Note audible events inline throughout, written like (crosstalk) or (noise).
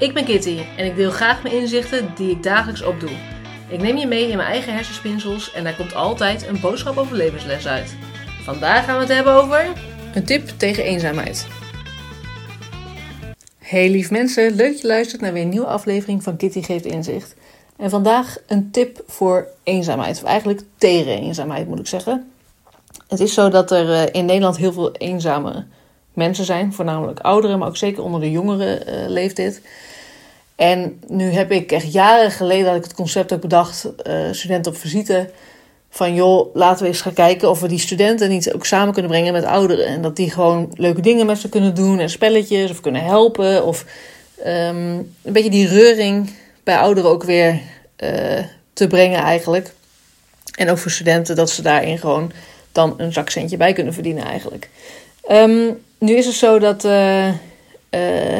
Ik ben Kitty en ik deel graag mijn inzichten die ik dagelijks opdoe. Ik neem je mee in mijn eigen hersenspinsels en daar komt altijd een boodschap over levensles uit. Vandaag gaan we het hebben over een tip tegen eenzaamheid. Hey lief mensen, leuk dat je luistert naar weer een nieuwe aflevering van Kitty Geeft Inzicht. En vandaag een tip voor eenzaamheid, of eigenlijk tegen eenzaamheid moet ik zeggen. Het is zo dat er eh, in Nederland heel veel eenzame mensen zijn, voornamelijk ouderen, maar ook zeker onder de jongeren uh, leeft dit. En nu heb ik echt jaren geleden dat ik het concept ook bedacht, uh, studenten op visite, van joh, laten we eens gaan kijken of we die studenten niet ook samen kunnen brengen met ouderen. En dat die gewoon leuke dingen met ze kunnen doen en spelletjes of kunnen helpen. Of um, een beetje die reuring bij ouderen ook weer uh, te brengen eigenlijk. En ook voor studenten dat ze daarin gewoon dan een zakcentje bij kunnen verdienen eigenlijk. Um, nu is het zo dat uh, uh,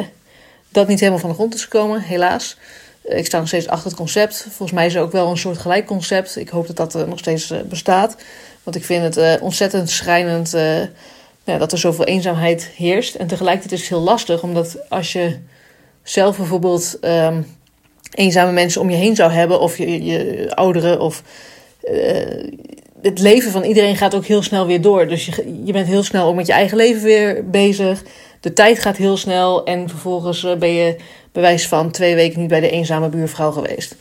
dat niet helemaal van de grond is gekomen, helaas. Ik sta nog steeds achter het concept. Volgens mij is er ook wel een soort gelijk concept. Ik hoop dat dat nog steeds bestaat. Want ik vind het ontzettend schrijnend dat er zoveel eenzaamheid heerst. En tegelijkertijd is het heel lastig, omdat als je zelf bijvoorbeeld um, eenzame mensen om je heen zou hebben, of je, je ouderen, of het leven van iedereen gaat ook heel snel weer door. Dus je, je bent heel snel ook met je eigen leven weer bezig. De tijd gaat heel snel en vervolgens ben je bewijs van twee weken niet bij de eenzame buurvrouw geweest.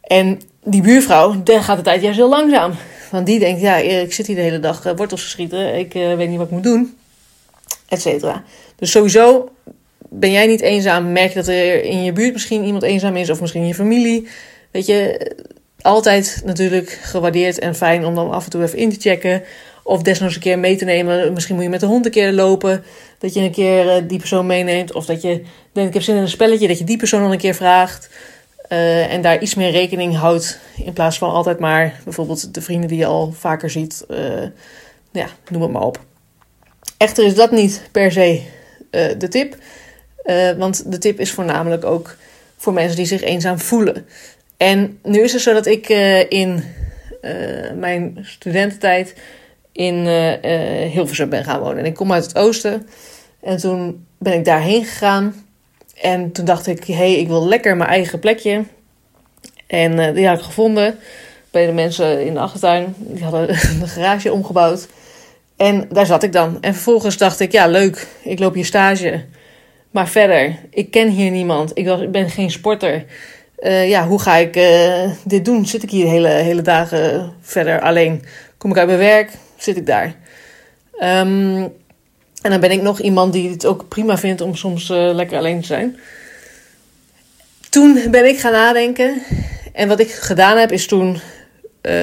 En die buurvrouw, daar gaat de tijd juist heel langzaam. Want die denkt, ja, ik zit hier de hele dag wortels te schieten. Ik uh, weet niet wat ik moet doen. Et cetera. Dus sowieso ben jij niet eenzaam. Merk je dat er in je buurt misschien iemand eenzaam is. Of misschien in je familie. Weet je, altijd natuurlijk gewaardeerd en fijn om dan af en toe even in te checken. Of desnoods een keer mee te nemen. Misschien moet je met de hond een keer lopen. Dat je een keer uh, die persoon meeneemt. Of dat je denkt, ik heb zin in een spelletje. Dat je die persoon dan een keer vraagt. Uh, en daar iets meer rekening houdt. In plaats van altijd maar bijvoorbeeld de vrienden die je al vaker ziet. Uh, ja, noem het maar op. Echter is dat niet per se de tip. want de tip is voornamelijk ook voor mensen die zich eenzaam voelen. En nu is het zo dat ik uh, in uh, mijn studententijd in uh, Hilversum ben gaan wonen. En ik kom uit het oosten. En toen ben ik daarheen gegaan. En toen dacht ik, hé, hey, ik wil lekker mijn eigen plekje. En die had ik gevonden bij de mensen in de achtertuin. Die hadden (laughs) een garage omgebouwd. En daar zat ik dan. En vervolgens dacht ik, ja, leuk, ik loop hier stage. Maar verder, ik ken hier niemand. Ik, was, ik ben geen sporter. Uh, ja, hoe ga ik uh, dit doen? Zit ik hier hele, hele dagen verder alleen? Kom ik uit mijn werk? Zit ik daar? Um, en dan ben ik nog iemand die het ook prima vindt om soms uh, lekker alleen te zijn. Toen ben ik gaan nadenken. En wat ik gedaan heb, is toen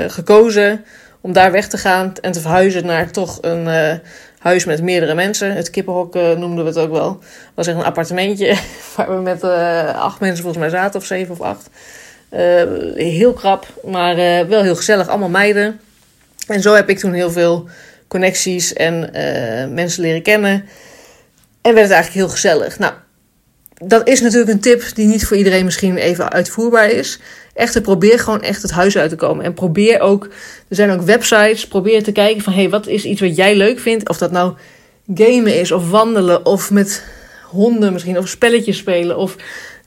gekozen om daar weg te gaan en te verhuizen naar toch een huis met meerdere mensen. Het kippenhok uh, noemden we het ook wel. Het was echt een appartementje (laughs) waar we met uh, acht mensen volgens mij zaten, of zeven of acht. Uh, heel krap, maar wel heel gezellig. Allemaal meiden. En zo heb ik toen heel veel connecties en mensen leren kennen. En werd het eigenlijk heel gezellig. Nou, dat is natuurlijk een tip die niet voor iedereen misschien even uitvoerbaar is. Echter, probeer gewoon echt het huis uit te komen. En probeer ook, er zijn ook websites, probeer te kijken van... hé, hey, wat is iets wat jij leuk vindt? Of dat nou gamen is, of wandelen, of met honden misschien... of spelletjes spelen, of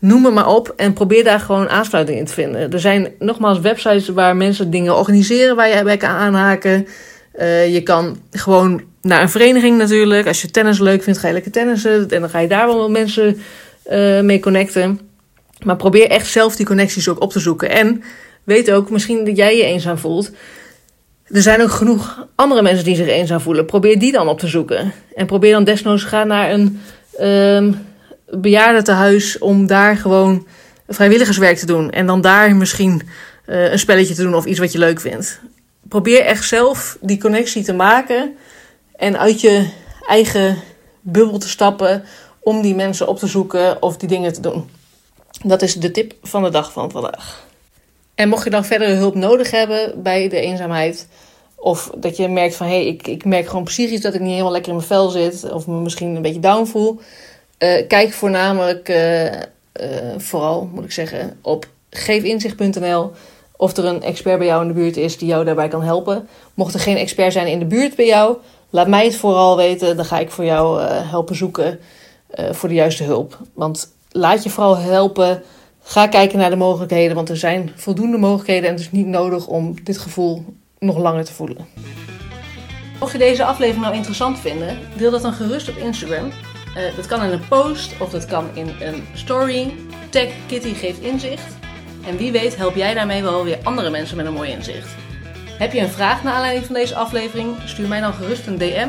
noem het maar op. En probeer daar gewoon aansluiting in te vinden. Er zijn nogmaals websites waar mensen dingen organiseren... waar je bij kan aanhaken. Uh, je kan gewoon naar een vereniging natuurlijk. Als je tennis leuk vindt, ga je lekker tennissen. En dan ga je daar wel mensen uh, mee connecten. Maar probeer echt zelf die connecties ook op te zoeken. En weet ook misschien dat jij je eenzaam voelt. Er zijn ook genoeg andere mensen die zich eenzaam voelen. Probeer die dan op te zoeken. En probeer dan desnoods gaan naar een um, bejaardentehuis om daar gewoon vrijwilligerswerk te doen. En dan daar misschien uh, een spelletje te doen of iets wat je leuk vindt. Probeer echt zelf die connectie te maken en uit je eigen bubbel te stappen om die mensen op te zoeken of die dingen te doen. Dat is de tip van de dag van vandaag. En mocht je dan verdere hulp nodig hebben bij de eenzaamheid, of dat je merkt van hé, hey, ik, ik merk gewoon psychisch dat ik niet helemaal lekker in mijn vel zit, of me misschien een beetje down voel, uh, kijk voornamelijk, uh, uh, vooral moet ik zeggen, op geefinzicht.nl of er een expert bij jou in de buurt is die jou daarbij kan helpen. Mocht er geen expert zijn in de buurt bij jou, laat mij het vooral weten. Dan ga ik voor jou helpen zoeken voor de juiste hulp. Want laat je vooral helpen. Ga kijken naar de mogelijkheden, want er zijn voldoende mogelijkheden en het is niet nodig om dit gevoel nog langer te voelen. Mocht je deze aflevering nou interessant vinden, deel dat dan gerust op Instagram. Uh, dat kan in een post of dat kan in een story. Tag Kitty geeft inzicht. En wie weet help jij daarmee wel weer andere mensen met een mooi inzicht. Heb je een vraag naar aanleiding van deze aflevering? Stuur mij dan gerust een DM